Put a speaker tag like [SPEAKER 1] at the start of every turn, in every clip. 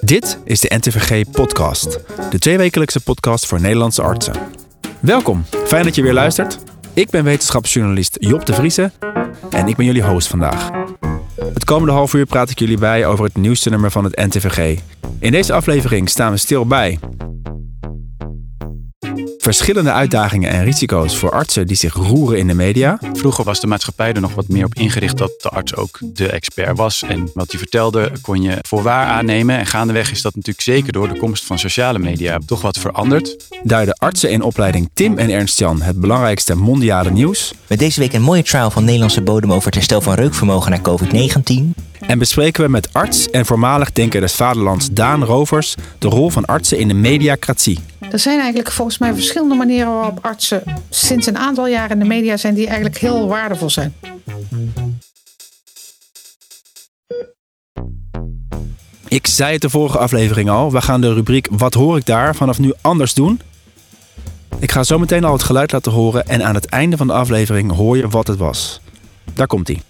[SPEAKER 1] Dit is de NTVG Podcast, de tweewekelijkse podcast voor Nederlandse artsen. Welkom, fijn dat je weer luistert. Ik ben wetenschapsjournalist Job de Vriese en ik ben jullie host vandaag. Het komende half uur praat ik jullie bij over het nieuwste nummer van het NTVG. In deze aflevering staan we stil bij verschillende uitdagingen en risico's voor artsen die zich roeren in de media.
[SPEAKER 2] Vroeger was de maatschappij er nog wat meer op ingericht dat de arts ook de expert was. En wat hij vertelde kon je voor waar aannemen. En gaandeweg is dat natuurlijk zeker door de komst van sociale media toch wat veranderd.
[SPEAKER 1] Duiden artsen in opleiding Tim en Ernst-Jan het belangrijkste mondiale nieuws.
[SPEAKER 3] Met deze week een mooie trial van Nederlandse bodem over het herstel van reukvermogen na COVID-19.
[SPEAKER 1] En bespreken we met arts en voormalig denker des vaderlands Daan Rovers de rol van artsen in de mediacratie.
[SPEAKER 4] Er zijn eigenlijk volgens mij verschillende manieren waarop artsen sinds een aantal jaren in de media zijn die eigenlijk heel waardevol zijn.
[SPEAKER 1] Ik zei het de vorige aflevering al, we gaan de rubriek Wat hoor ik daar vanaf nu anders doen. Ik ga zo meteen al het geluid laten horen en aan het einde van de aflevering hoor je wat het was. Daar komt hij.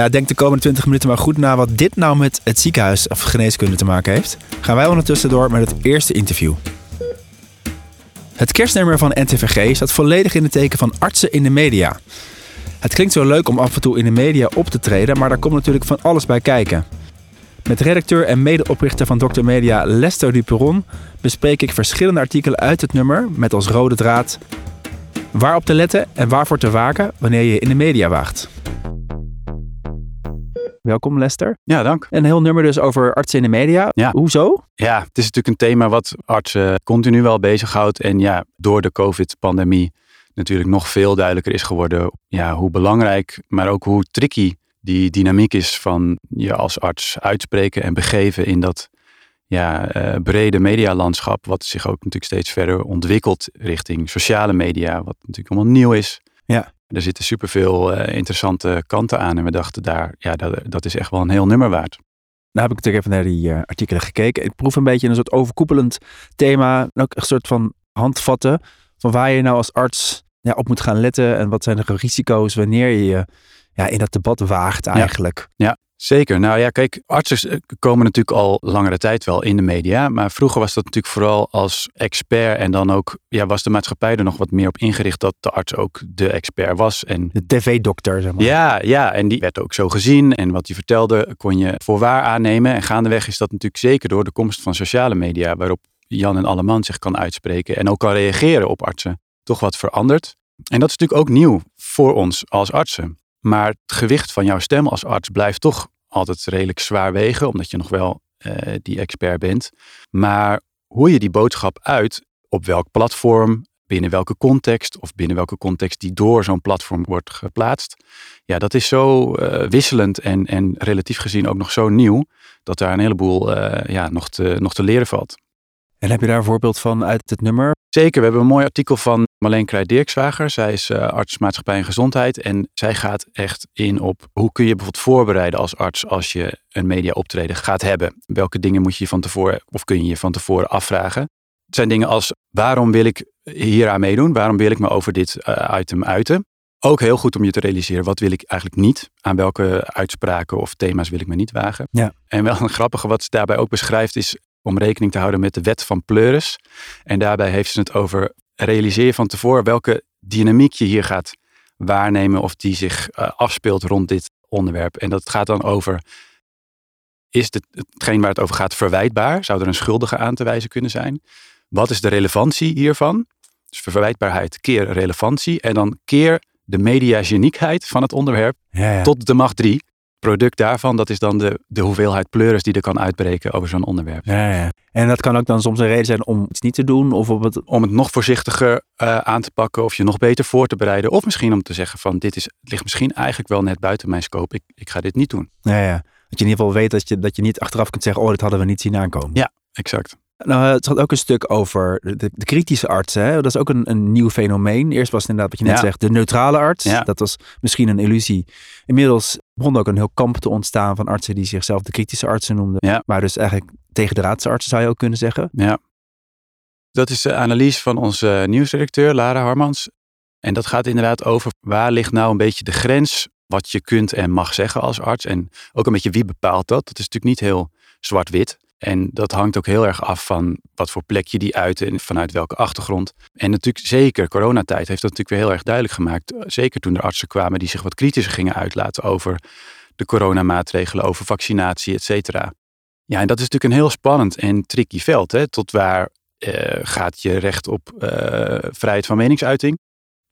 [SPEAKER 1] Ja, denk de komende 20 minuten maar goed na wat dit nou met het ziekenhuis of geneeskunde te maken heeft. Gaan wij ondertussen door met het eerste interview. Het kerstnummer van NTVG staat volledig in het teken van artsen in de media. Het klinkt zo leuk om af en toe in de media op te treden, maar daar komt natuurlijk van alles bij kijken. Met redacteur en medeoprichter van Dr. Media Lester Duperon bespreek ik verschillende artikelen uit het nummer met als rode draad waarop te letten en waarvoor te waken wanneer je in de media waagt. Welkom Lester.
[SPEAKER 2] Ja, dank.
[SPEAKER 1] Een heel nummer dus over artsen in de media.
[SPEAKER 2] Ja.
[SPEAKER 1] Hoezo?
[SPEAKER 2] Ja, het is natuurlijk een thema wat artsen continu wel bezighoudt. En ja, door de COVID-pandemie natuurlijk nog veel duidelijker is geworden ja, hoe belangrijk, maar ook hoe tricky die dynamiek is van je als arts uitspreken en begeven in dat ja, eh, brede medialandschap, wat zich ook natuurlijk steeds verder ontwikkelt richting sociale media, wat natuurlijk allemaal nieuw is.
[SPEAKER 1] Ja.
[SPEAKER 2] Er zitten superveel eh, interessante kanten aan en we dachten daar, ja, dat, dat is echt wel een heel nummer waard.
[SPEAKER 1] Nou heb ik natuurlijk even naar die eh, artikelen gekeken. Ik proef een beetje een soort overkoepelend thema. En ook een soort van handvatten van waar je nou als arts ja, op moet gaan letten. En wat zijn de risico's wanneer je je ja, in dat debat waagt eigenlijk.
[SPEAKER 2] Zeker. Nou ja, kijk, artsen eh, komen natuurlijk al langere tijd wel in de media. Maar vroeger was dat natuurlijk vooral als expert. En dan ook ja, was de maatschappij er nog wat meer op ingericht dat de arts ook de expert was. En
[SPEAKER 1] De tv-dokter, zeg maar.
[SPEAKER 2] ja, ja, en die werd ook zo gezien. En wat hij vertelde kon je voor waar aannemen. En gaandeweg is dat natuurlijk zeker door de komst van sociale media. Waarop Jan en Alleman zich kan uitspreken. En ook kan reageren op artsen. Toch wat veranderd. En dat is natuurlijk ook nieuw voor ons als artsen. Maar het gewicht van jouw stem als arts blijft toch altijd redelijk zwaar wegen, omdat je nog wel eh, die expert bent. Maar hoe je die boodschap uit, op welk platform, binnen welke context, of binnen welke context die door zo'n platform wordt geplaatst, ja, dat is zo eh, wisselend en, en relatief gezien ook nog zo nieuw, dat daar een heleboel eh, ja, nog, te, nog te leren valt.
[SPEAKER 1] En heb je daar een voorbeeld van uit het nummer?
[SPEAKER 2] Zeker, we hebben een mooi artikel van Marleen Krij-Dirkswager. Zij is uh, arts maatschappij en gezondheid. En zij gaat echt in op hoe kun je bijvoorbeeld voorbereiden als arts als je een media optreden gaat hebben. Welke dingen moet je je van tevoren of kun je je van tevoren afvragen? Het zijn dingen als waarom wil ik hier aan meedoen? Waarom wil ik me over dit uh, item uiten? Ook heel goed om je te realiseren, wat wil ik eigenlijk niet? Aan welke uitspraken of thema's wil ik me niet wagen?
[SPEAKER 1] Ja.
[SPEAKER 2] En wel een grappige wat ze daarbij ook beschrijft is om rekening te houden met de wet van Pleuris. En daarbij heeft ze het over realiseer je van tevoren welke dynamiek je hier gaat waarnemen of die zich uh, afspeelt rond dit onderwerp. En dat gaat dan over, is dit, hetgeen waar het over gaat verwijtbaar? Zou er een schuldige aan te wijzen kunnen zijn? Wat is de relevantie hiervan? Dus verwijtbaarheid keer relevantie en dan keer de mediageniekheid van het onderwerp
[SPEAKER 1] Ja, ja.
[SPEAKER 2] tot de macht 3. Product daarvan, dat is dan de, de hoeveelheid pleuris die er kan uitbreken over zo'n onderwerp.
[SPEAKER 1] Ja, ja. En dat kan ook dan soms een reden zijn om iets niet te doen of op het...
[SPEAKER 2] Om het nog voorzichtiger uh, aan te pakken of je nog beter voor te bereiden. Of misschien om te zeggen van dit is, ligt misschien eigenlijk wel net buiten mijn scope. Ik, ik ga dit niet doen.
[SPEAKER 1] Ja, ja. Dat je in ieder geval weet dat je, dat je niet achteraf kunt zeggen, oh, dit hadden we niet zien aankomen.
[SPEAKER 2] Ja. Exact.
[SPEAKER 1] Nou, het had ook een stuk over de, de kritische artsen. Hè? Dat is ook een, een nieuw fenomeen. Eerst was het inderdaad wat je net
[SPEAKER 2] Ja.
[SPEAKER 1] zegt, de neutrale arts.
[SPEAKER 2] Ja.
[SPEAKER 1] Dat was misschien een illusie. Inmiddels begon ook een heel kamp te ontstaan van artsen die zichzelf de kritische artsen noemden.
[SPEAKER 2] Ja.
[SPEAKER 1] Maar dus eigenlijk tegen de artsen zou je ook kunnen zeggen.
[SPEAKER 2] Ja. Dat is de analyse van onze nieuwsredacteur Lara Harmans. En dat gaat inderdaad over waar ligt nou een beetje de grens wat je kunt en mag zeggen als arts. En ook een beetje wie bepaalt dat. Dat is natuurlijk niet heel zwart-wit. En dat hangt ook heel erg af van wat voor plek je die uit en vanuit welke achtergrond. En natuurlijk zeker coronatijd heeft dat natuurlijk weer heel erg duidelijk gemaakt. Zeker toen er artsen kwamen die zich wat kritischer gingen uitlaten over de coronamaatregelen, over vaccinatie, et cetera. Ja, en dat is natuurlijk een heel spannend en tricky veld. Hè? Tot waar eh, gaat je recht op eh, vrijheid van meningsuiting?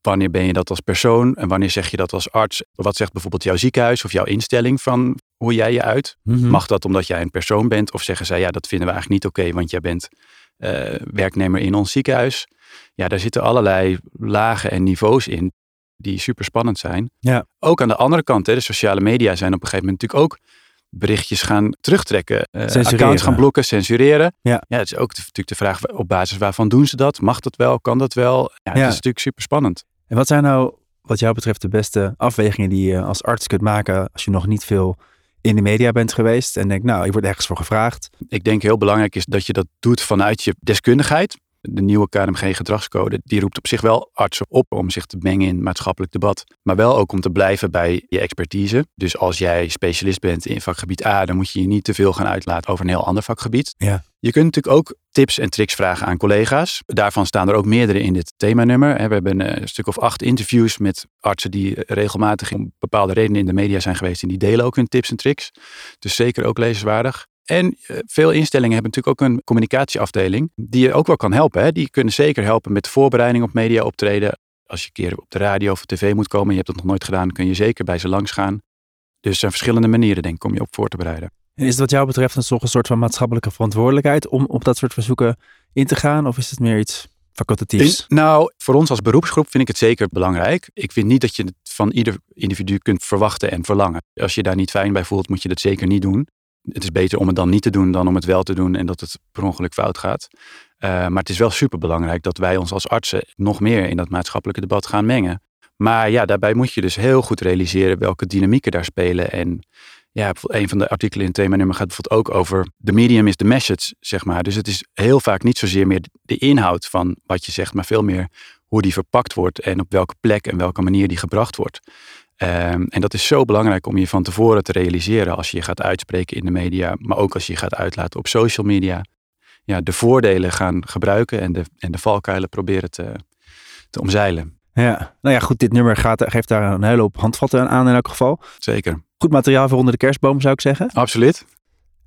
[SPEAKER 2] Wanneer ben je dat als persoon en wanneer zeg je dat als arts? Wat zegt bijvoorbeeld jouw ziekenhuis of jouw instelling van hoe jij je uit?
[SPEAKER 1] Mhm.
[SPEAKER 2] Mag dat omdat jij een persoon bent? Of zeggen zij, ja, dat vinden we eigenlijk niet oké, want jij bent eh, werknemer in ons ziekenhuis. Ja, daar zitten allerlei lagen en niveaus in die super spannend zijn.
[SPEAKER 1] Ja.
[SPEAKER 2] Ook aan de andere kant, hè, de sociale media zijn op een gegeven moment natuurlijk ook berichtjes gaan terugtrekken. eh, accounts gaan blokken, censureren.
[SPEAKER 1] Ja.
[SPEAKER 2] ja, het is ook natuurlijk de vraag op basis waarvan doen ze dat? Mag dat wel? Kan dat wel? Ja, het
[SPEAKER 1] Ja.
[SPEAKER 2] is natuurlijk super spannend.
[SPEAKER 1] En wat zijn nou, wat jou betreft, de beste afwegingen die je als arts kunt maken als je nog niet veel in de media bent geweest en denkt, nou, ik word ergens voor gevraagd.
[SPEAKER 2] Ik denk heel belangrijk is dat je dat doet vanuit je deskundigheid. De nieuwe KNMG-gedragscode die roept op zich wel artsen op om zich te mengen in maatschappelijk debat. Maar wel ook om te blijven bij je expertise. Dus als jij specialist bent in vakgebied A, dan moet je je niet te veel gaan uitlaten over een heel ander vakgebied.
[SPEAKER 1] Ja.
[SPEAKER 2] Je kunt natuurlijk ook tips en tricks vragen aan collega's. Daarvan staan er ook meerdere in dit themanummer. We hebben eh, een stuk of acht interviews met artsen die regelmatig om bepaalde redenen in de media zijn geweest. En die delen ook hun tips en tricks. Dus zeker ook lezenswaardig. En eh, veel instellingen hebben natuurlijk ook een communicatieafdeling die je ook wel kan helpen. Die kunnen zeker helpen met voorbereiding op media optreden. Als je een keer op de radio of tv moet komen en je hebt dat nog nooit gedaan, kun je zeker bij ze langs gaan. Dus er zijn verschillende manieren, denk ik, om je op voor te bereiden.
[SPEAKER 1] En is het wat jou betreft een soort van maatschappelijke verantwoordelijkheid om op dat soort verzoeken in te gaan? Of is het meer iets facultatiefs?
[SPEAKER 2] Nou, voor ons als beroepsgroep vind ik het zeker belangrijk. Ik vind niet dat je het van ieder individu kunt verwachten en verlangen. Als je daar niet fijn bij voelt, moet je dat zeker niet doen. Het is beter om het dan niet te doen dan om het wel te doen en dat het per ongeluk fout gaat. Eh, maar het is wel super belangrijk dat wij ons als artsen nog meer in dat maatschappelijke debat gaan mengen. Maar ja, daarbij moet je dus heel goed realiseren welke dynamieken daar spelen. En ja, een van de artikelen in het themanummer gaat bijvoorbeeld ook over the medium is the message, zeg maar. Dus het is heel vaak niet zozeer meer de inhoud van wat je zegt, maar veel meer hoe die verpakt wordt en op welke plek en welke manier die gebracht wordt. Ehm, en dat is zo belangrijk om je van tevoren te realiseren als je je gaat uitspreken in de media, maar ook als je je gaat uitlaten op social media. Ja, de voordelen gaan gebruiken en de, en de valkuilen proberen te, te omzeilen.
[SPEAKER 1] Ja, nou ja, goed, dit nummer gaat, geeft daar een hele hoop handvatten aan in elk geval.
[SPEAKER 2] Zeker.
[SPEAKER 1] Goed materiaal voor onder de kerstboom, zou ik zeggen.
[SPEAKER 2] Absoluut.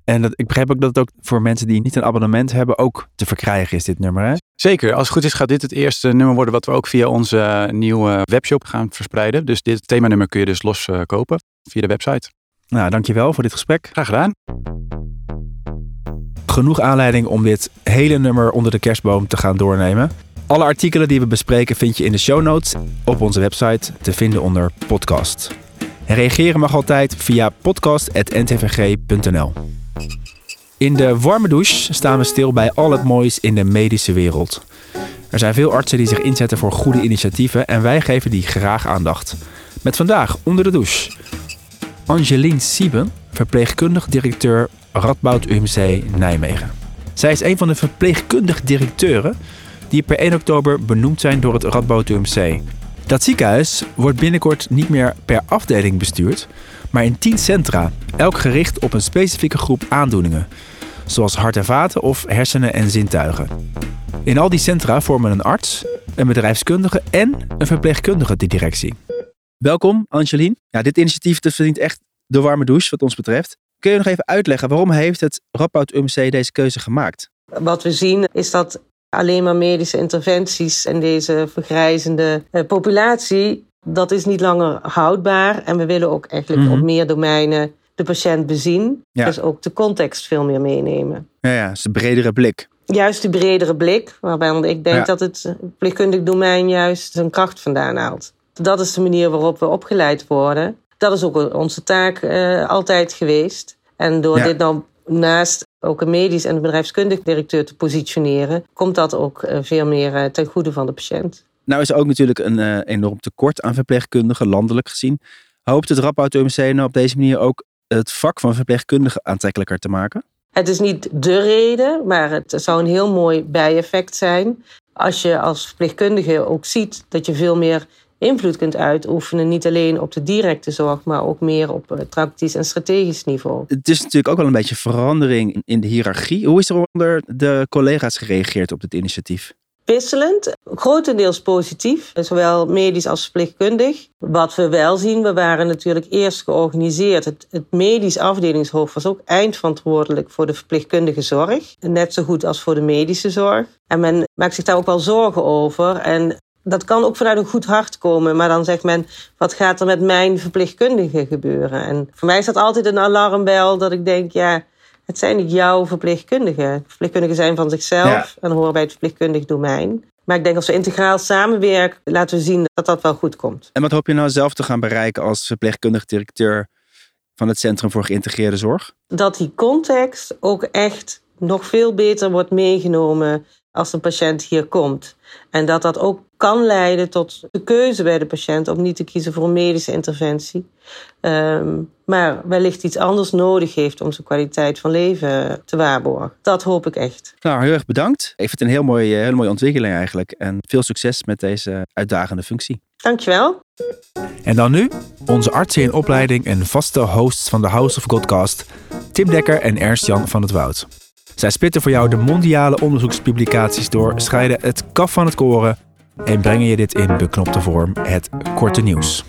[SPEAKER 1] En dat, ik begrijp ook dat het ook voor mensen die niet een abonnement hebben ook te verkrijgen is, dit nummer. Hè?
[SPEAKER 2] Zeker. Als het goed is gaat dit het eerste nummer worden wat we ook via onze eh, nieuwe webshop gaan verspreiden. Dus dit themanummer kun je dus los eh, kopen via de website.
[SPEAKER 1] Nou, dankjewel voor dit gesprek.
[SPEAKER 2] Graag gedaan.
[SPEAKER 1] Genoeg aanleiding om dit hele nummer onder de kerstboom te gaan doornemen. Alle artikelen die we bespreken vind je in de show notes op onze website te vinden onder podcast. En reageren mag altijd via podcast.ntvg.nl. In de warme douche staan we stil bij al het moois in de medische wereld. Er zijn veel artsen die zich inzetten voor goede initiatieven en wij geven die graag aandacht. Met vandaag onder de douche Angeline Sieben, verpleegkundig directeur Radboud UMC Nijmegen. Zij is een van de verpleegkundig directeuren die per 1 oktober benoemd zijn door het Radboud UMC. Dat ziekenhuis wordt binnenkort niet meer per afdeling bestuurd, maar in 10 centra, elk gericht op een specifieke groep aandoeningen, zoals hart en vaten of hersenen en zintuigen. In al die centra vormen een arts, een bedrijfskundige en een verpleegkundige de directie. Welkom, Angeline. Ja, dit initiatief verdient echt de warme douche wat ons betreft. Kun je nog even uitleggen waarom heeft het Radboud UMC deze keuze gemaakt?
[SPEAKER 5] Wat we zien is dat alleen maar medische interventies in deze vergrijzende eh, populatie, dat is niet langer houdbaar. En we willen ook eigenlijk
[SPEAKER 1] Mhm.
[SPEAKER 5] op meer domeinen de patiënt bezien.
[SPEAKER 1] Ja.
[SPEAKER 5] Dus ook de context veel meer meenemen.
[SPEAKER 1] Ja, ja, is een bredere blik.
[SPEAKER 5] Juist die bredere blik, waarbij ik denk
[SPEAKER 1] Ja.
[SPEAKER 5] dat het verpleegkundig domein juist zijn kracht vandaan haalt. Dat is de manier waarop we opgeleid worden. Dat is ook onze taak eh, altijd geweest. En door
[SPEAKER 1] Ja.
[SPEAKER 5] dit nou naast ook een medisch en een bedrijfskundig directeur te positioneren, komt dat ook eh, veel meer eh, ten goede van de patiënt.
[SPEAKER 1] Nou is er ook natuurlijk een eh, enorm tekort aan verpleegkundigen, landelijk gezien. Hoopt het UMC nou op deze manier ook het vak van verpleegkundige aantrekkelijker te maken?
[SPEAKER 5] Het is niet de reden, maar het zou een heel mooi bijeffect zijn. Als je als verpleegkundige ook ziet dat je veel meer invloed kunt uitoefenen. Niet alleen op de directe zorg, maar ook meer op eh, tactisch en strategisch niveau.
[SPEAKER 1] Het is natuurlijk ook wel een beetje verandering in- in de hiërarchie. Hoe is er onder de collega's gereageerd op dit initiatief?
[SPEAKER 5] Wisselend, grotendeels positief, zowel medisch als verpleegkundig. Wat we wel zien, we waren natuurlijk eerst georganiseerd. Het, het medisch afdelingshoofd was ook eindverantwoordelijk voor de verpleegkundige zorg. Net zo goed als voor de medische zorg. En men maakt zich daar ook wel zorgen over. En dat kan ook vanuit een goed hart komen. Maar dan zegt men, wat gaat er met mijn verpleegkundige gebeuren? En voor mij is dat altijd een alarmbel dat ik denk, ja... Het zijn niet jouw verpleegkundigen. Verpleegkundigen zijn van zichzelf en horen bij het verpleegkundig domein. Maar ik denk als we integraal samenwerken, laten we zien dat dat wel goed komt.
[SPEAKER 1] En wat hoop je nou zelf te gaan bereiken als verpleegkundig directeur van het Centrum voor Geïntegreerde Zorg?
[SPEAKER 5] Dat die context ook echt nog veel beter wordt meegenomen als een patiënt hier komt. En dat dat ook kan leiden tot de keuze bij de patiënt om niet te kiezen voor een medische interventie. Ehm, maar wellicht iets anders nodig heeft om zijn kwaliteit van leven te waarborgen. Dat hoop ik echt.
[SPEAKER 1] Nou, heel erg bedankt. Ik vind het een heel mooie, hele mooie ontwikkeling eigenlijk. En veel succes met deze uitdagende functie.
[SPEAKER 5] Dankjewel.
[SPEAKER 1] En dan nu onze artsen in opleiding en vaste hosts van de House of Godcast, Tim Dekker en Ernst-Jan van het Woud. Zij spitten voor jou de mondiale onderzoekspublicaties door, scheiden het kaf van het koren en brengen je dit in beknopte vorm, het korte nieuws.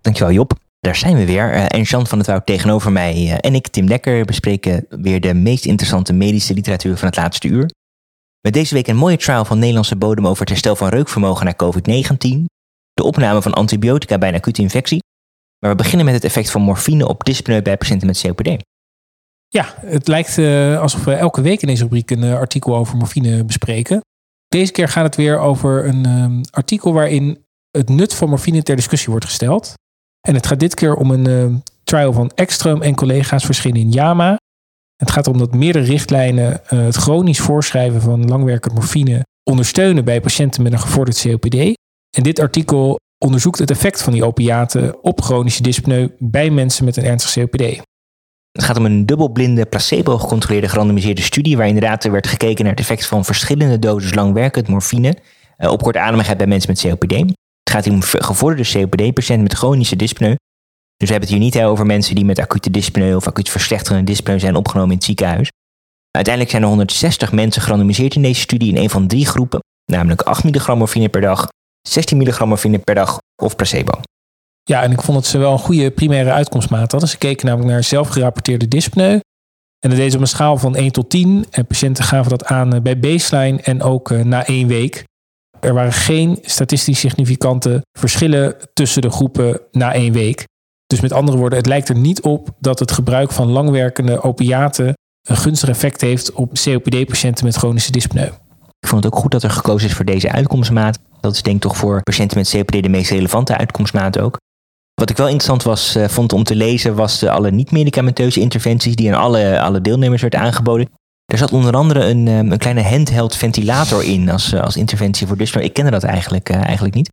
[SPEAKER 3] Dankjewel Job. Daar zijn we weer. Eh, en Jean van het Woud tegenover mij eh, en ik, Tim Dekker, bespreken weer de meest interessante medische literatuur van het laatste uur. Met deze week een mooie trial van Nederlandse bodem over het herstel van reukvermogen na COVID-19. De opname van antibiotica bij een acute infectie. Maar we beginnen met het effect van morfine op dyspneu bij patiënten met COPD.
[SPEAKER 6] Ja, het lijkt eh, alsof we elke week in deze rubriek een eh, artikel over morfine bespreken. Deze keer gaat het weer over een ehm, artikel waarin het nut van morfine ter discussie wordt gesteld. En het gaat dit keer om een ehm, trial van Ekstrom en collega's verschenen in JAMA. Het gaat erom dat meerdere richtlijnen eh, het chronisch voorschrijven van langwerkend morfine ondersteunen bij patiënten met een gevorderd COPD. En dit artikel onderzoekt het effect van die opiaten op chronische dyspneu bij mensen met een ernstig COPD.
[SPEAKER 3] Het gaat om een dubbelblinde, placebo-gecontroleerde gerandomiseerde studie, waar inderdaad werd gekeken naar het effect van verschillende doses langwerkend morfine eh, op kortademigheid bij mensen met COPD. Het gaat hier om gevorderde COPD-patiënten met chronische dyspneu. Dus we hebben het hier niet over mensen die met acute dyspneu of acuut verslechterende dyspneu zijn opgenomen in het ziekenhuis. Uiteindelijk zijn er 160 mensen gerandomiseerd in deze studie in een van drie groepen, namelijk 8 milligram morfine per dag, 16 milligram morfine per dag of placebo.
[SPEAKER 6] Ja, en ik vond dat ze wel een goede primaire uitkomstmaat hadden. Ze keken namelijk naar zelfgerapporteerde dyspneu. En dat deden ze op een schaal van 1 tot 10. En patiënten gaven dat aan eh, bij baseline en ook eh, na één week. Er waren geen statistisch significante verschillen tussen de groepen na één week. Dus met andere woorden, het lijkt er niet op dat het gebruik van langwerkende opiaten een gunstig effect heeft op COPD-patiënten met chronische dyspneu.
[SPEAKER 3] Ik vond het ook goed dat er gekozen is voor deze uitkomstmaat. Dat is denk ik toch voor patiënten met COPD de meest relevante uitkomstmaat ook. Wat ik wel interessant was, eh, vond om te lezen, was de alle niet-medicamenteuze interventies die aan alle, alle deelnemers werd aangeboden. Er zat onder andere een, eh, een kleine handheld ventilator in als, eh, als interventie voor dyspneu. Ik kende dat eigenlijk, eh, eigenlijk niet.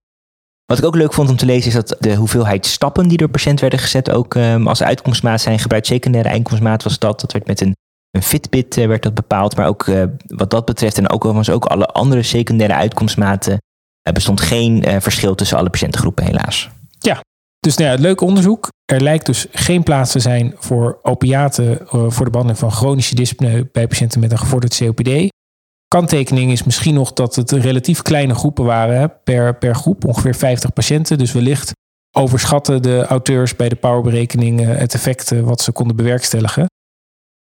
[SPEAKER 3] Wat ik ook leuk vond om te lezen is dat de hoeveelheid stappen die door patiënt werden gezet ook eh, als uitkomstmaat zijn gebruikt. Secundaire uitkomstmaat was dat. Dat werd met een, een Fitbit werd dat bepaald. Maar ook wat dat betreft en ook overigens ook alle andere secundaire uitkomstmaten bestond geen verschil tussen alle patiëntengroepen helaas.
[SPEAKER 6] Dus nou ja, leuk onderzoek. Er lijkt dus geen plaats te zijn voor opiaten eh, voor de behandeling van chronische dyspneu bij patiënten met een gevorderd COPD. Kanttekening is misschien nog dat het relatief kleine groepen waren per, per groep, ongeveer 50 patiënten. Dus wellicht overschatten de auteurs bij de powerberekening eh, het effect eh, wat ze konden bewerkstelligen.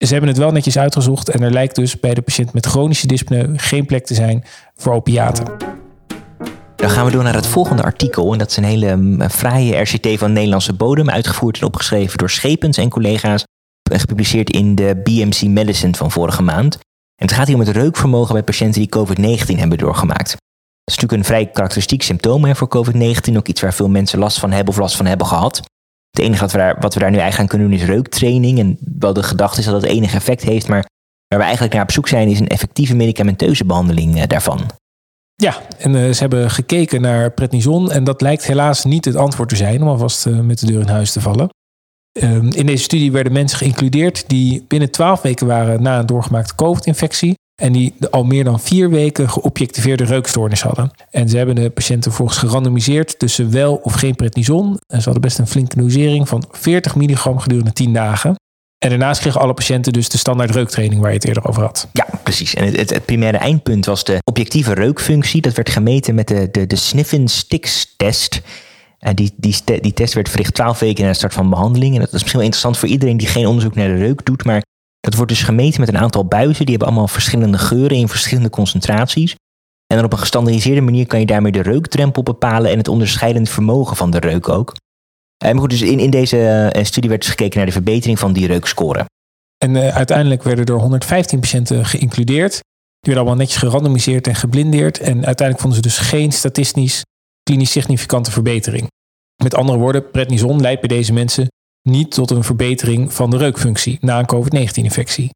[SPEAKER 6] Ze hebben het wel netjes uitgezocht en er lijkt dus bij de patiënt met chronische dyspneu geen plek te zijn voor opiaten.
[SPEAKER 3] Dan gaan we door naar het volgende artikel. En dat is een hele mm, fraaie RCT van Nederlandse bodem, uitgevoerd en opgeschreven door Schepens en collega's. Gepubliceerd in de BMC Medicine van vorige maand. En het gaat hier om het reukvermogen bij patiënten die COVID-19 hebben doorgemaakt. Dat is natuurlijk een vrij karakteristiek symptoom hè, voor COVID-19. Ook iets waar veel mensen last van hebben of last van hebben gehad. Het enige wat we, daar, wat we daar nu eigenlijk aan kunnen doen is reuktraining. En wel de gedachte is dat het enig effect heeft. Maar waar we eigenlijk naar op zoek zijn is een effectieve medicamenteuze behandeling eh, daarvan.
[SPEAKER 6] Ja, en eh, ze hebben gekeken naar prednison en dat lijkt helaas niet het antwoord te zijn om alvast eh, met de deur in huis te vallen. Ehm, in deze studie werden mensen geïncludeerd die binnen 12 weken waren na een doorgemaakte COVID-infectie en die al meer dan vier weken geobjectiveerde reukstoornis hadden. En ze hebben de patiënten volgens gerandomiseerd tussen wel of geen prednison. En ze hadden best een flinke dosering van 40 milligram gedurende 10 dagen. En daarnaast kregen alle patiënten dus de standaard reuktraining waar je het eerder over had.
[SPEAKER 3] Ja, precies. En het, het, primaire eindpunt was de objectieve reukfunctie. Dat werd gemeten met de, de, de Sniffen Sticks test. En die, die, die test werd verricht 12 weken na de start van behandeling. En dat is misschien wel interessant voor iedereen die geen onderzoek naar de reuk doet. Maar dat wordt dus gemeten met een aantal buizen. Die hebben allemaal verschillende geuren in verschillende concentraties. En dan op een gestandaardiseerde manier kan je daarmee de reukdrempel bepalen en het onderscheidend vermogen van de reuk ook. Eh, maar goed, dus in, in deze eh, studie werd dus gekeken naar de verbetering van die reukscore.
[SPEAKER 6] En eh, uiteindelijk werden er 115 patiënten geïncludeerd. Die werden allemaal netjes gerandomiseerd en geblindeerd. En uiteindelijk vonden ze dus geen statistisch klinisch significante verbetering. Met andere woorden, prednison leidt bij deze mensen niet tot een verbetering van de reukfunctie na een COVID-19-infectie.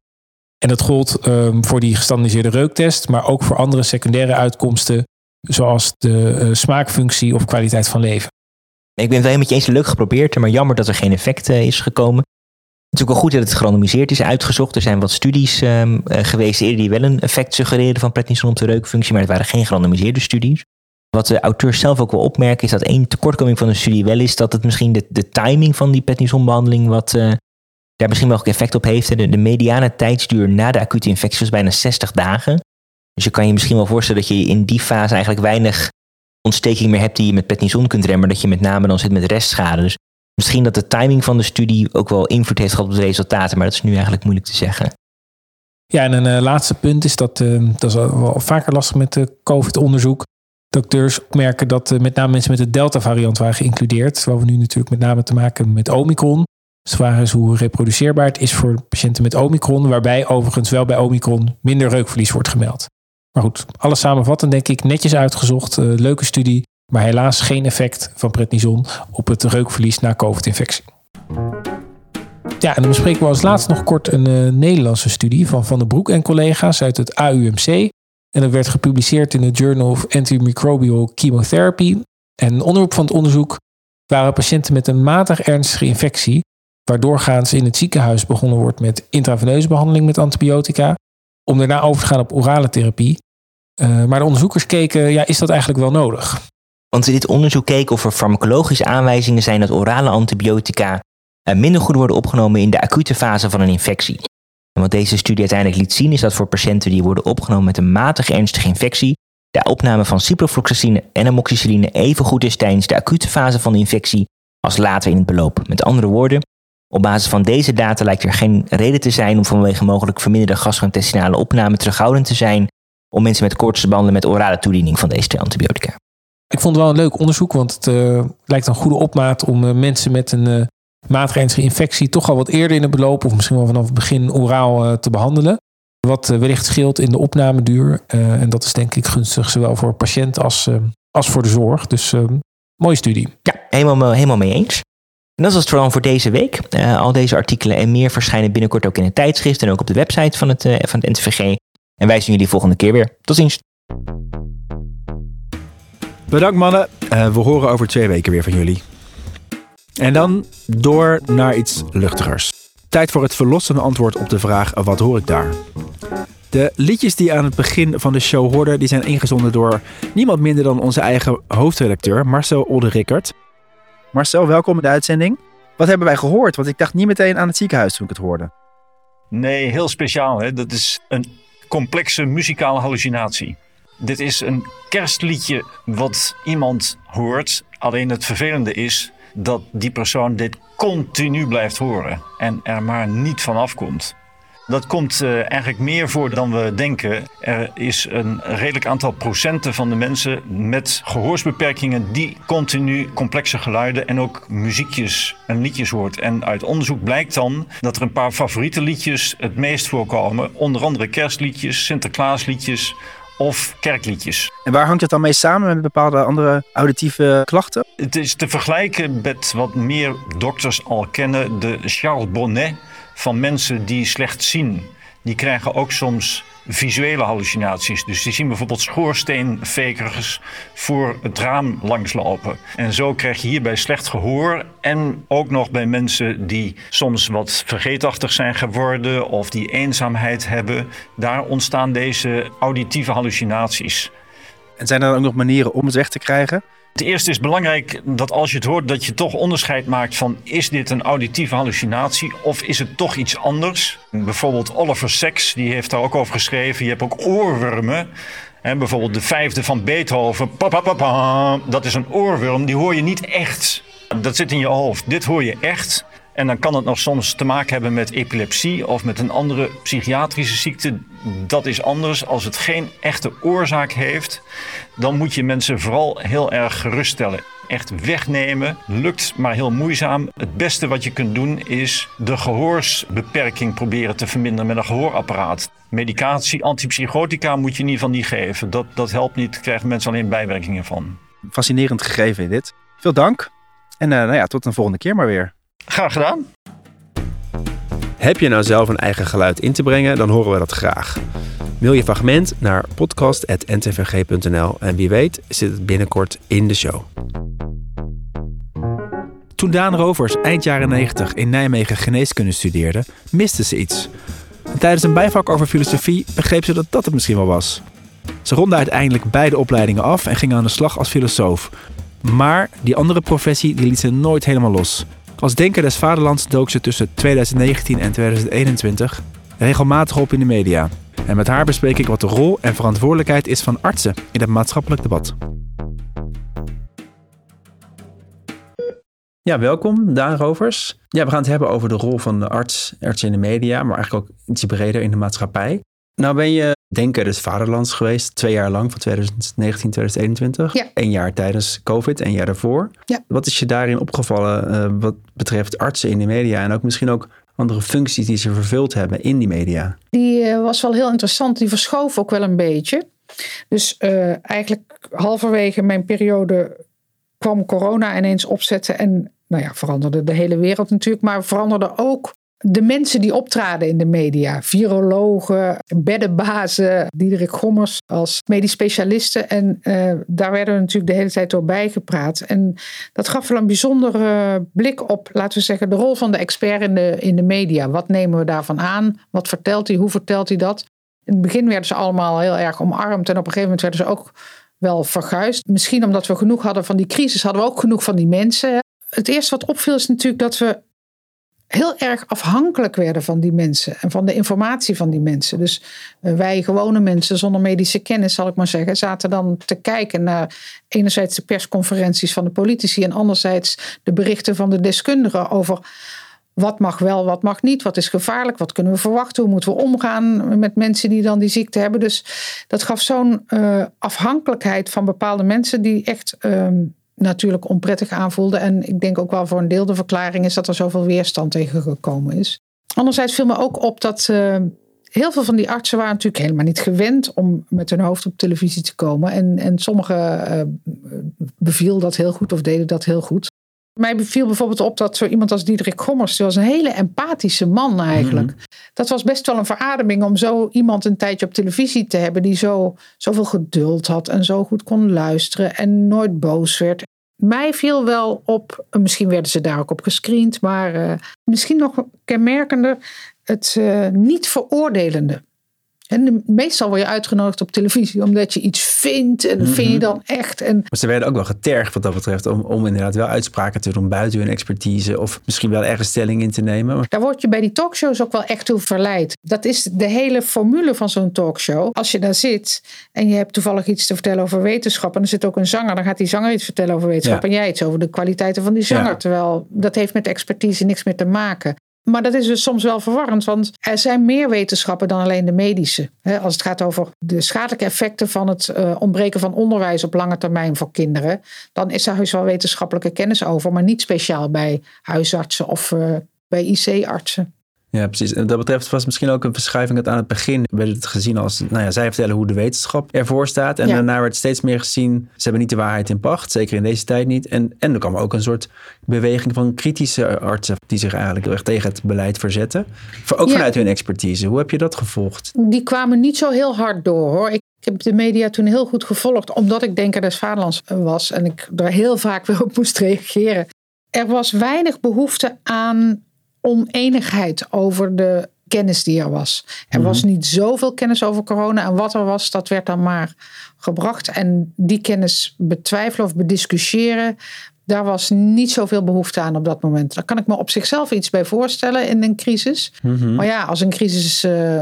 [SPEAKER 6] En dat gold ehm, voor die gestandardiseerde reuktest, maar ook voor andere secundaire uitkomsten, zoals de smaakfunctie of kwaliteit van leven.
[SPEAKER 3] Ik ben het wel met je eens leuk geprobeerd, maar jammer dat er geen effect eh, is gekomen. Het is ook wel goed dat het gerandomiseerd is uitgezocht. Er zijn wat studies ehm, eh, geweest eerder die wel een effect suggereren van prednison op de reukfunctie, maar het waren geen gerandomiseerde studies. Wat de auteurs zelf ook wel opmerken is dat één tekortkoming van de studie wel is dat het misschien de, de timing van die prednisonbehandeling wat eh, daar misschien wel effect op heeft. De mediane tijdsduur na de acute infectie was bijna 60 dagen. Dus je kan je misschien wel voorstellen dat je in die fase eigenlijk weinig ontsteking meer hebt die je met prednison kunt remmen, dat je met name dan zit met restschade. Dus misschien dat de timing van de studie ook wel invloed heeft gehad op de resultaten, maar dat is nu eigenlijk moeilijk te zeggen.
[SPEAKER 6] Ja, en een eh, laatste punt is dat, eh, dat is wel vaker lastig met de COVID-onderzoek. Dokters merken dat eh, met name mensen met de Delta-variant waren geïncludeerd. Terwijl we nu natuurlijk met name te maken hebben met Omicron. Dus de is hoe reproduceerbaar het is voor patiënten met Omicron. Waarbij overigens wel bij Omicron minder reukverlies wordt gemeld. Maar goed, alles samenvattend denk ik netjes uitgezocht. eh, leuke studie. Maar helaas geen effect van prednison op het reukverlies na COVID-infectie. Ja, en dan bespreken we als laatst nog kort een eh, Nederlandse studie van Van den Broek en collega's uit het AUMC. En dat werd gepubliceerd in de Journal of Antimicrobial Chemotherapy. En een onderwerp van het onderzoek waren patiënten met een matig ernstige infectie, waardoor gaans in het ziekenhuis begonnen wordt met intraveneuze behandeling met antibiotica, om daarna over te gaan op orale therapie. Eh, maar de onderzoekers keken, ja, is dat eigenlijk wel nodig?
[SPEAKER 3] Want in dit onderzoek keken of er farmacologische aanwijzingen zijn dat orale antibiotica eh, minder goed worden opgenomen in de acute fase van een infectie. En wat deze studie uiteindelijk liet zien is dat voor patiënten die worden opgenomen met een matig ernstige infectie, de opname van ciprofloxacine en amoxicilline even goed is tijdens de acute fase van de infectie als later in het beloop. Met andere woorden, op basis van deze data lijkt er geen reden te zijn om vanwege mogelijk verminderde gastrointestinale opname terughoudend te zijn om mensen met koorts te behandelen met orale toediening van deze twee antibiotica.
[SPEAKER 6] Ik vond het wel een leuk onderzoek, want het eh, lijkt een goede opmaat om eh, mensen met een uh, infectie toch al wat eerder in het beloop, of misschien wel vanaf het begin oraal uh, te behandelen. Wat wellicht scheelt in de opnameduur. En dat is denk ik gunstig, zowel voor patiënt als, als voor de zorg. Dus mooie studie.
[SPEAKER 3] Ja, helemaal, helemaal mee eens. En dat was het dan voor deze week. al deze artikelen en meer verschijnen binnenkort ook in het tijdschrift en ook op de website van het, van het NTVG. En wij zien jullie volgende keer weer. Tot ziens.
[SPEAKER 1] Bedankt mannen. Uh, we horen over twee weken weer van jullie. En dan door naar iets luchtigers. Tijd voor het verlossende antwoord op de vraag: wat hoor ik daar? De liedjes die aan het begin van de show hoorden, die zijn ingezonden door niemand minder dan onze eigen hoofdredacteur Marcel Olderickert. Marcel, welkom in de uitzending. Wat hebben wij gehoord? Want ik dacht niet meteen aan het ziekenhuis toen ik het hoorde.
[SPEAKER 7] Nee, heel speciaal. Hè? Dat is een complexe muzikale hallucinatie. Dit is een kerstliedje wat iemand hoort. Alleen het vervelende is dat die persoon dit continu blijft horen en er maar niet van afkomt. Dat komt uh, eigenlijk meer voor dan we denken. Er is een redelijk aantal procenten van de mensen met gehoorsbeperkingen die continu complexe geluiden en ook muziekjes en liedjes hoort. En uit onderzoek blijkt dan dat er een paar favoriete liedjes het meest voorkomen. Onder andere kerstliedjes, Sinterklaasliedjes, of kerkliedjes.
[SPEAKER 1] En waar hangt het dan mee samen met bepaalde andere auditieve klachten?
[SPEAKER 7] Het is te vergelijken met wat meer dokters al kennen, de Charles Bonnet van mensen die slecht zien. Die krijgen ook soms visuele hallucinaties. Dus die zien bijvoorbeeld schoorsteenfekers voor het raam langslopen. En zo krijg je hierbij slecht gehoor. En ook nog bij mensen die soms wat vergeetachtig zijn geworden of die eenzaamheid hebben. Daar ontstaan deze auditieve hallucinaties.
[SPEAKER 1] En zijn er ook nog manieren om het weg te krijgen?
[SPEAKER 7] Het eerste is belangrijk dat als je het hoort, dat je toch onderscheid maakt van is dit een auditieve hallucinatie of is het toch iets anders? Bijvoorbeeld Oliver Sacks, die heeft daar ook over geschreven. Je hebt ook oorwormen. En bijvoorbeeld de vijfde van Beethoven. Pa, pa, pa, pa. Dat is een oorworm, die hoor je niet echt. Dat zit in je hoofd. Dit hoor je echt. En dan kan het nog soms te maken hebben met epilepsie of met een andere psychiatrische ziekte. Dat is anders. Als het geen echte oorzaak heeft, dan moet je mensen vooral heel erg geruststellen. Echt wegnemen lukt maar heel moeizaam. Het beste wat je kunt doen is de gehoorsbeperking proberen te verminderen met een gehoorapparaat. Medicatie, antipsychotica moet je in ieder geval niet geven. Dat, dat helpt niet, krijgen mensen alleen bijwerkingen van.
[SPEAKER 1] Fascinerend gegeven dit. Veel dank. En eh, nou ja, tot een volgende keer maar weer.
[SPEAKER 7] Graag gedaan.
[SPEAKER 1] Heb je nou zelf een eigen geluid in te brengen, dan horen we dat graag. Mail je fragment naar podcast.ntvg.nl en wie weet zit het binnenkort in de show. Toen Daan Rovers eind jaren 90 in Nijmegen geneeskunde studeerde, miste ze iets. En tijdens een bijvak over filosofie begreep ze dat dat het misschien wel was. Ze ronde uiteindelijk beide opleidingen af en ging aan de slag als filosoof. Maar die andere professie die liet ze nooit helemaal los. Als denker des vaderlands dook ze tussen 2019 en 2021 regelmatig op in de media. En met haar bespreek ik wat de rol en verantwoordelijkheid is van artsen in het maatschappelijk debat. Ja, welkom, Daan Rovers. Ja, we gaan het hebben over de rol van de arts, artsen in de media, maar eigenlijk ook iets breder in de maatschappij. Nou ben je denker des vaderlands geweest, twee jaar lang, van 2019 2021.
[SPEAKER 4] Ja.
[SPEAKER 1] Eén jaar tijdens COVID, één jaar daarvoor.
[SPEAKER 4] Ja.
[SPEAKER 1] Wat is je daarin opgevallen eh, wat betreft artsen in de media en ook misschien ook andere functies die ze vervuld hebben in die media?
[SPEAKER 4] Die eh, was wel heel interessant. Die verschoof ook wel een beetje. Dus eh, eigenlijk halverwege mijn periode kwam corona ineens opzetten. En nou ja, veranderde de hele wereld natuurlijk. Maar veranderde ook de mensen die optraden in de media. Virologen, beddenbazen, Diederik Gommers als medisch specialisten. En eh, daar werden we natuurlijk de hele tijd door bijgepraat. En dat gaf wel een bijzondere blik op, laten we zeggen, de rol van de expert in de, in de media. Wat nemen we daarvan aan? Wat vertelt hij? Hoe vertelt hij dat? In het begin werden ze allemaal heel erg omarmd. En op een gegeven moment werden ze ook wel verguisd. Misschien omdat we genoeg hadden van die crisis, hadden we ook genoeg van die mensen. Het eerste wat opviel is natuurlijk dat we heel erg afhankelijk werden van die mensen en van de informatie van die mensen. Dus eh, wij gewone mensen zonder medische kennis, zal ik maar zeggen, zaten dan te kijken naar enerzijds de persconferenties van de politici en anderzijds de berichten van de deskundigen over wat mag wel, wat mag niet, wat is gevaarlijk, wat kunnen we verwachten, hoe moeten we omgaan met mensen die dan die ziekte hebben. Dus dat gaf zo'n uh, afhankelijkheid van bepaalde mensen die echt ehm, natuurlijk onprettig aanvoelde. En ik denk ook wel voor een deel de verklaring is dat er zoveel weerstand tegen gekomen is. Anderzijds viel me ook op dat uh, heel veel van die artsen waren natuurlijk helemaal niet gewend om met hun hoofd op televisie te komen. En, en sommigen uh, beviel dat heel goed of deden dat heel goed. Mij beviel bijvoorbeeld op dat zo iemand als Diederik Gommers, die was een hele empathische man eigenlijk. Mm. Dat was best wel een verademing om zo iemand een tijdje op televisie te hebben die zo, zoveel geduld had en zo goed kon luisteren en nooit boos werd. Mij viel wel op, misschien werden ze daar ook op gescreend, maar uh, misschien nog kenmerkender, het uh, niet veroordelende. En meestal word je uitgenodigd op televisie omdat je iets vindt en vind je dan echt. En...
[SPEAKER 1] Maar ze werden ook wel getergd wat dat betreft om, om inderdaad wel uitspraken te doen buiten hun expertise of misschien wel ergens stelling in te nemen.
[SPEAKER 4] Daar word je bij die talkshows ook wel echt toe verleid. Dat is de hele formule van zo'n talkshow. Als je daar zit en je hebt toevallig iets te vertellen over wetenschap en er zit ook een zanger, dan gaat die zanger iets vertellen over wetenschap ja. en jij iets over de kwaliteiten van die zanger. Ja. Terwijl dat heeft met expertise niks meer te maken. Maar dat is dus soms wel verwarrend, want er zijn meer wetenschappen dan alleen de medische. Als het gaat over de schadelijke effecten van het uh, ontbreken van onderwijs op lange termijn voor kinderen, dan is er heus wel wetenschappelijke kennis over, maar niet speciaal bij huisartsen of uh, bij IC-artsen.
[SPEAKER 1] Ja, precies. En dat betreft was misschien ook een verschuiving dat aan het begin werd het gezien als, nou ja, zij vertellen hoe de wetenschap ervoor staat. En
[SPEAKER 4] Ja.
[SPEAKER 1] daarna werd steeds meer gezien, ze hebben niet de waarheid in pacht, zeker in deze tijd niet. En, en er kwam ook een soort beweging van kritische artsen die zich eigenlijk heel erg tegen het beleid verzetten. Ook
[SPEAKER 4] Ja.
[SPEAKER 1] vanuit hun expertise. Hoe heb je dat gevolgd?
[SPEAKER 4] Die kwamen niet zo heel hard door hoor. Ik heb de media toen heel goed gevolgd, omdat ik Denker des Vaderlands was en ik daar heel vaak weer op moest reageren. Er was weinig behoefte aan oneenigheid over de kennis die er was. Er was niet zoveel kennis over corona en wat er was, dat werd dan maar gebracht. En die kennis betwijfelen of bediscussiëren, daar was niet zoveel behoefte aan op dat moment. Daar kan ik me op zichzelf iets bij voorstellen in een crisis. Maar ja, als een crisis eh,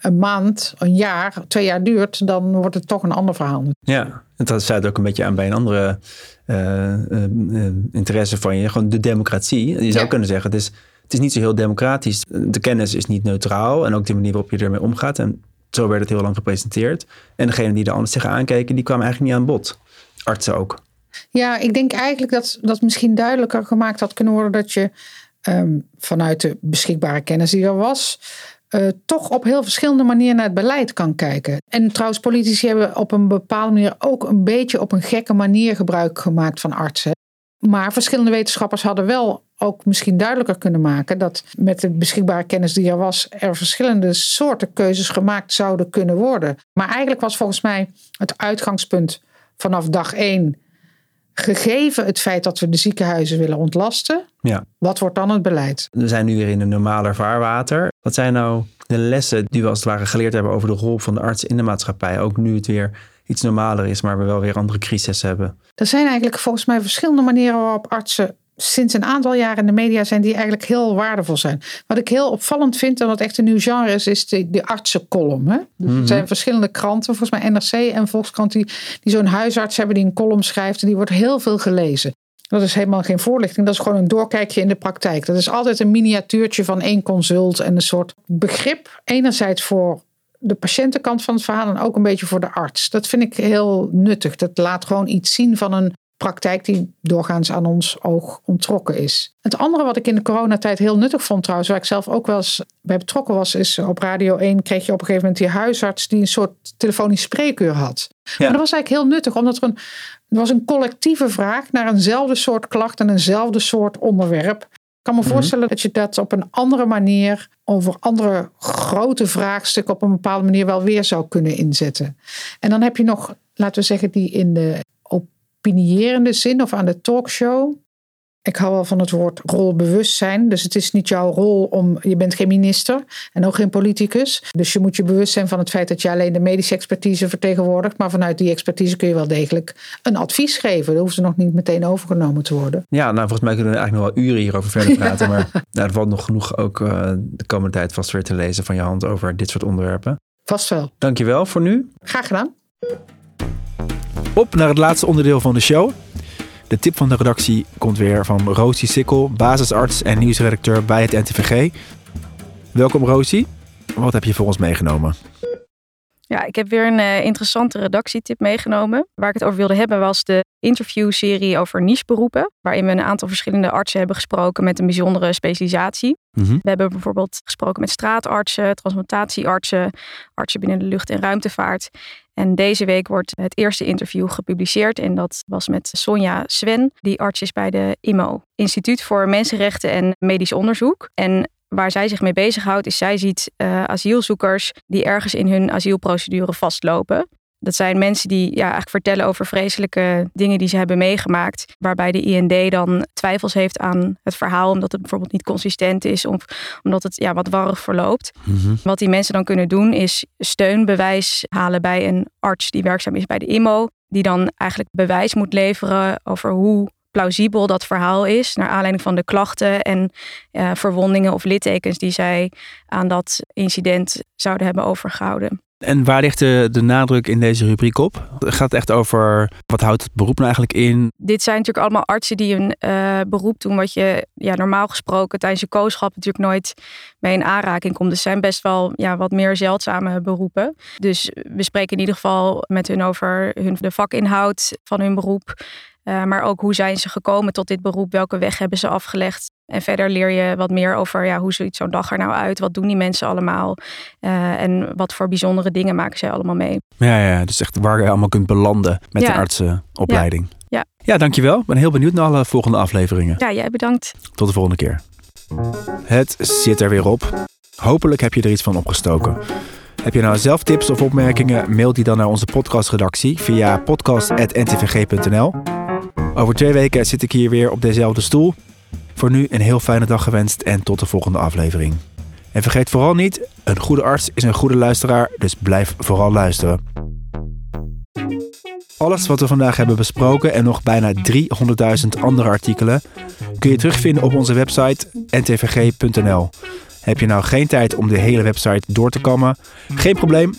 [SPEAKER 4] een maand, een jaar, twee jaar duurt, dan wordt het toch een ander verhaal.
[SPEAKER 1] Ja, en dat sluit ook een beetje aan bij een andere eh, eh, interesse van je. Gewoon de democratie. Je zou
[SPEAKER 4] Ja.
[SPEAKER 1] kunnen zeggen, het is, het is niet zo heel democratisch. De kennis is niet neutraal. En ook de manier waarop je ermee omgaat. En zo werd het heel lang gepresenteerd. En degenen die er anders tegen aankeken, die kwamen eigenlijk niet aan bod. Artsen ook.
[SPEAKER 4] Ja, ik denk eigenlijk dat dat misschien duidelijker gemaakt had kunnen worden dat je ehm, vanuit de beschikbare kennis die er was, eh, toch op heel verschillende manieren naar het beleid kan kijken. En trouwens, politici hebben op een bepaalde manier ook een beetje op een gekke manier gebruik gemaakt van artsen. Maar verschillende wetenschappers hadden wel ook misschien duidelijker kunnen maken dat met de beschikbare kennis die er was, er verschillende soorten keuzes gemaakt zouden kunnen worden. Maar eigenlijk was volgens mij het uitgangspunt vanaf dag één, gegeven het feit dat we de ziekenhuizen willen ontlasten,
[SPEAKER 1] Ja.
[SPEAKER 4] wat wordt dan het beleid?
[SPEAKER 1] We zijn nu weer in een normaler vaarwater. Wat zijn nou de lessen die we als het ware geleerd hebben over de rol van de arts in de maatschappij? Ook nu het weer iets normaler is, maar we wel weer andere crises hebben.
[SPEAKER 4] Er zijn eigenlijk volgens mij verschillende manieren waarop artsen sinds een aantal jaren in de media zijn die eigenlijk heel waardevol zijn. Wat ik heel opvallend vind en wat echt een nieuw genre is, is de, de artsencolumn. Hè? Dus Er zijn verschillende kranten, volgens mij NRC en Volkskrant, die, die zo'n huisarts hebben die een column schrijft en die wordt heel veel gelezen. Dat is helemaal geen voorlichting, dat is gewoon een doorkijkje in de praktijk. Dat is altijd een miniatuurtje van één consult en een soort begrip. Enerzijds voor de patiëntenkant van het verhaal en ook een beetje voor de arts. Dat vind ik heel nuttig. Dat laat gewoon iets zien van een praktijk die doorgaans aan ons oog ontrokken is. Het andere wat ik in de coronatijd heel nuttig vond trouwens, waar ik zelf ook wel eens bij betrokken was, is op Radio 1 kreeg je op een gegeven moment die huisarts die een soort telefonisch spreekuur had. Maar dat was eigenlijk heel nuttig, omdat er een, er was een collectieve vraag naar eenzelfde soort klacht en eenzelfde soort onderwerp. Ik kan me voorstellen dat je dat op een andere manier over andere grote vraagstukken op een bepaalde manier wel weer zou kunnen inzetten. En dan heb je nog, laten we zeggen, die in de opinierende zin of aan de talkshow. Ik hou wel van het woord rolbewustzijn. Dus het is niet jouw rol om. Je bent geen minister en ook geen politicus. Dus je moet je bewust zijn van het feit dat je alleen de medische expertise vertegenwoordigt. Maar vanuit die expertise kun je wel degelijk een advies geven. Dat hoeft er nog niet meteen overgenomen te worden.
[SPEAKER 1] Ja, nou volgens mij kunnen we eigenlijk nog wel uren hierover verder praten. Maar nou, er valt nog genoeg ook eh, de komende tijd vast weer te lezen van je hand over dit soort onderwerpen.
[SPEAKER 4] Vast wel.
[SPEAKER 1] Dankjewel voor nu.
[SPEAKER 4] Graag gedaan.
[SPEAKER 1] Op naar het laatste onderdeel van de show. De tip van de redactie komt weer van Rosie Sikkel, basisarts en nieuwsredacteur bij het NTVG. Welkom Rosie. Wat heb je voor ons meegenomen?
[SPEAKER 8] Ja, ik heb weer een eh, interessante redactietip meegenomen. Waar ik het over wilde hebben was de interviewserie over nicheberoepen. Waarin we een aantal verschillende artsen hebben gesproken met een bijzondere specialisatie.
[SPEAKER 1] Mhm.
[SPEAKER 8] We hebben bijvoorbeeld gesproken met straatartsen, transplantatieartsen, artsen binnen de lucht- en ruimtevaart. En deze week wordt het eerste interview gepubliceerd. En dat was met Sonja Sven, die arts is bij de IMO, Instituut voor Mensenrechten en Medisch Onderzoek. En waar zij zich mee bezighoudt, is zij ziet eh, asielzoekers die ergens in hun asielprocedure vastlopen. Dat zijn mensen die ja, eigenlijk vertellen over vreselijke dingen die ze hebben meegemaakt. Waarbij de IND dan twijfels heeft aan het verhaal, omdat het bijvoorbeeld niet consistent is of omdat het ja, wat warrig verloopt. Wat die mensen dan kunnen doen is steunbewijs halen bij een arts die werkzaam is bij de IMO. Die dan eigenlijk bewijs moet leveren over hoe plausibel dat verhaal is. Naar aanleiding van de klachten en eh, verwondingen of littekens die zij aan dat incident zouden hebben overgehouden.
[SPEAKER 1] En waar ligt de, de nadruk in deze rubriek op? Het gaat echt over wat houdt het beroep nou eigenlijk in?
[SPEAKER 8] Dit zijn natuurlijk allemaal artsen die een eh, beroep doen wat je ja, normaal gesproken tijdens je kooschap natuurlijk nooit mee in aanraking komt. Dus zijn best wel ja, wat meer zeldzame beroepen. Dus we spreken in ieder geval met hun over hun, de vakinhoud van hun beroep. Eh, maar ook hoe zijn ze gekomen tot dit beroep? Welke weg hebben ze afgelegd? En verder leer je wat meer over ja, hoe ziet zo'n dag er nou uit? Wat doen die mensen allemaal? Eh, en wat voor bijzondere dingen maken zij allemaal mee?
[SPEAKER 1] Ja, ja, dus echt waar je allemaal kunt belanden met
[SPEAKER 8] Ja.
[SPEAKER 1] de artsenopleiding.
[SPEAKER 8] Ja.
[SPEAKER 1] ja, dankjewel. Ik ben heel benieuwd naar alle volgende afleveringen.
[SPEAKER 8] Ja, jij bedankt.
[SPEAKER 1] Tot de volgende keer. Het zit er weer op. Hopelijk heb je er iets van opgestoken. Heb je nou zelf tips of opmerkingen? Mail die dan naar onze podcastredactie via podcast.ntvg.nl. Over twee weken zit ik hier weer op dezelfde stoel. Voor nu een heel fijne dag gewenst en tot de volgende aflevering. En vergeet vooral niet, een goede arts is een goede luisteraar, dus blijf vooral luisteren. Alles wat we vandaag hebben besproken en nog bijna 300.000 andere artikelen kun je terugvinden op onze website ntvg.nl. Heb je nou geen tijd om de hele website door te kammen? Geen probleem.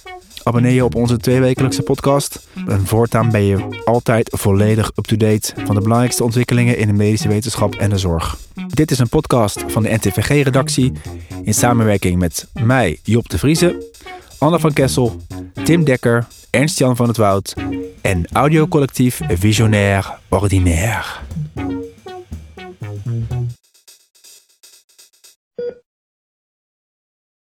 [SPEAKER 1] Abonneer je op onze tweewekelijkse podcast. En voortaan ben je altijd volledig up-to-date van de belangrijkste ontwikkelingen in de medische wetenschap en de zorg. Dit is een podcast van de NTVG-redactie in samenwerking met mij, Job de Vrieze, Anne van Kessel, Tim Dekker, Ernst-Jan van het Woud en audiocollectief Visionair Ordinaire.